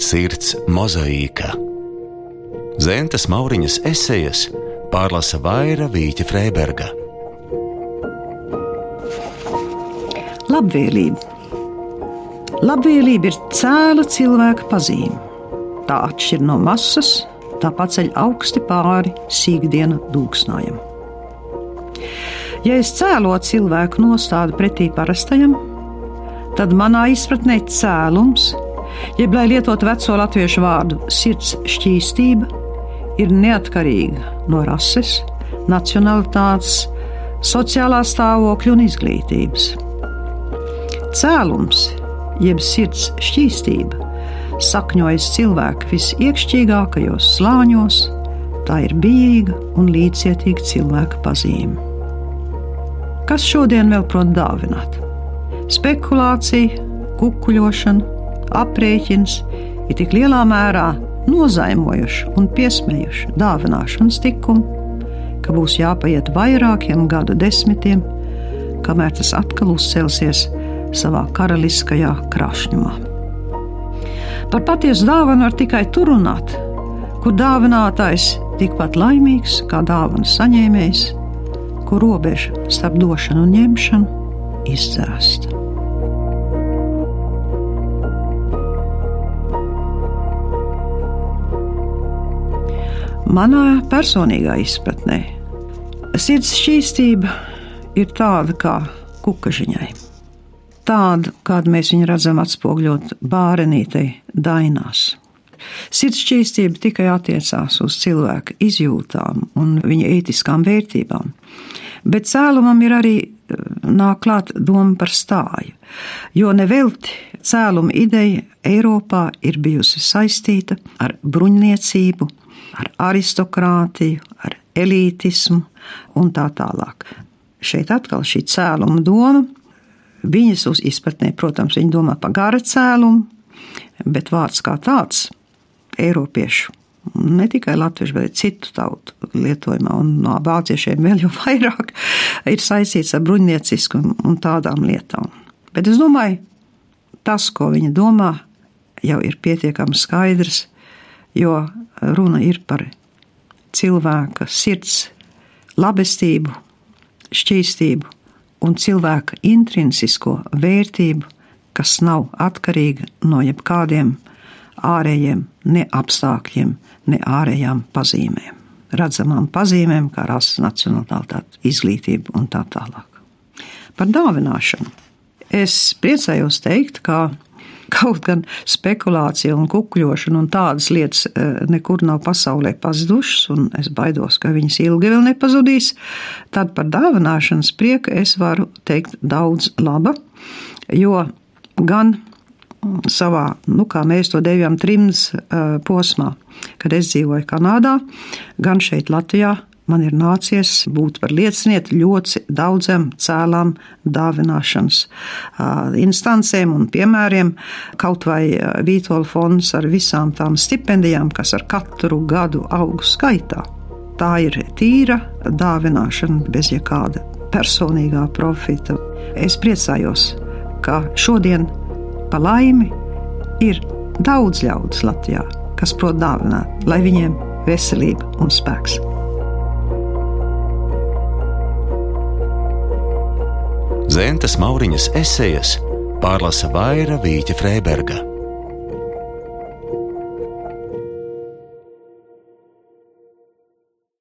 Sirds mozaīka. Zentes Mauriņas esejas pārlasa Vaira Vīķa Freiberga. Labvēlība. Labvēlība ir cēla cilvēka pazīme. Tā atšķir no masas, tā paceļ augsti pāri sīkdiena dūksnājam. Ja es cēlo cilvēku nostādu pretī parastajam, tad manā izpratnē cēlums, jeb lai lietotu veco latviešu vārdu sirds šķīstība, ir neatkarīga no rases, nacionalitātes, sociālā stāvokļa un izglītības. Cēlums, jeb sirds šķīstība, sakņojas cilvēka visiekšķīgākajos slāņos, tā ir bijīga un līdzcietīga cilvēka pazīme. Kas šodien vēl prot dāvināt? Spekulācija, kukuļošana, aprēķins ir tik lielā mērā nozaimojuši un piesmējuši dāvināšanas likumu, ka būs jāpaiet vairākiem gadu desmitiem, kamēr tas atkal uzcelsies savā karaliskajā krāšņumā. Par patiesu dāvanu var tikai tur runāt, kur dāvinātājs tikpat laimīgs kā dāvanas saņēmējs kur robeža starp došanu un ņemšanu izdzēsta. Manā personīgā izpratnē sirds šķīstība ir tāda kā kukažiņai. Tāda, kādu mēs viņu redzam atspoguļot bārenītei dainās. Sirdsšķīstība tikai attiecās uz cilvēka izjūtām un viņa ētiskām vērtībām, bet cēlumam ir arī nāk klāt doma par stāju, jo nevelti cēluma ideja Eiropā ir bijusi saistīta ar bruņniecību, ar aristokrātiju, ar elītismu un tā tālāk. Šeit atkal šī cēluma doma, viņas uz izpratnē, protams, viņi domā par gara cēlumu, bet vārds kā tāds Eiropiešu. Ne tikai latviešu, bet citu tautu lietojumā, un no vāciešiem vēl jau vairāk ir saistīts ar bruņniecisku un tādām lietām. Bet es domāju, tas, ko viņi domā, jau ir pietiekami skaidrs, jo runa ir par cilvēka sirds labestību, šķīstību un cilvēka intrinsisko vērtību, kas nav atkarīga no jebkādiem ārējiem ne apstākļiem, ne ārējām pazīmēm. Redzamām pazīmēm, kā rases, nacionalitāte, izglītība un tā tālāk. Par dāvināšanu. Es priecājos teikt, ka kaut gan spekulācija un kukļošana un tādas lietas e, nekur nav pasaulē pazudušas, un es baidos, ka viņas ilgi vēl nepazudīs, tad par dāvināšanas prieku es varu teikt daudz laba, jo gan savā, nu, kā mēs to devām, trims posmā, kad es dzīvoju Kanādā, gan šeit Latvijā. Man ir nācies būt par liecinieti ļoti daudziem cēlām dāvināšanas instancēm un piemēriem. Kaut vai Vītola fonds ar visām tām stipendijām, kas ar katru gadu aug skaitā. Tā ir tīra dāvināšana bez jebkāda personīgā profita. Es priecājos, ka šodien Pa laimi ir daudz ļaudis Latvijā, kas prot dāvināt, lai viņiem veselība un spēks. Zentes Mauriņas esejas pārlasa Vaira Vīķa Freiberga.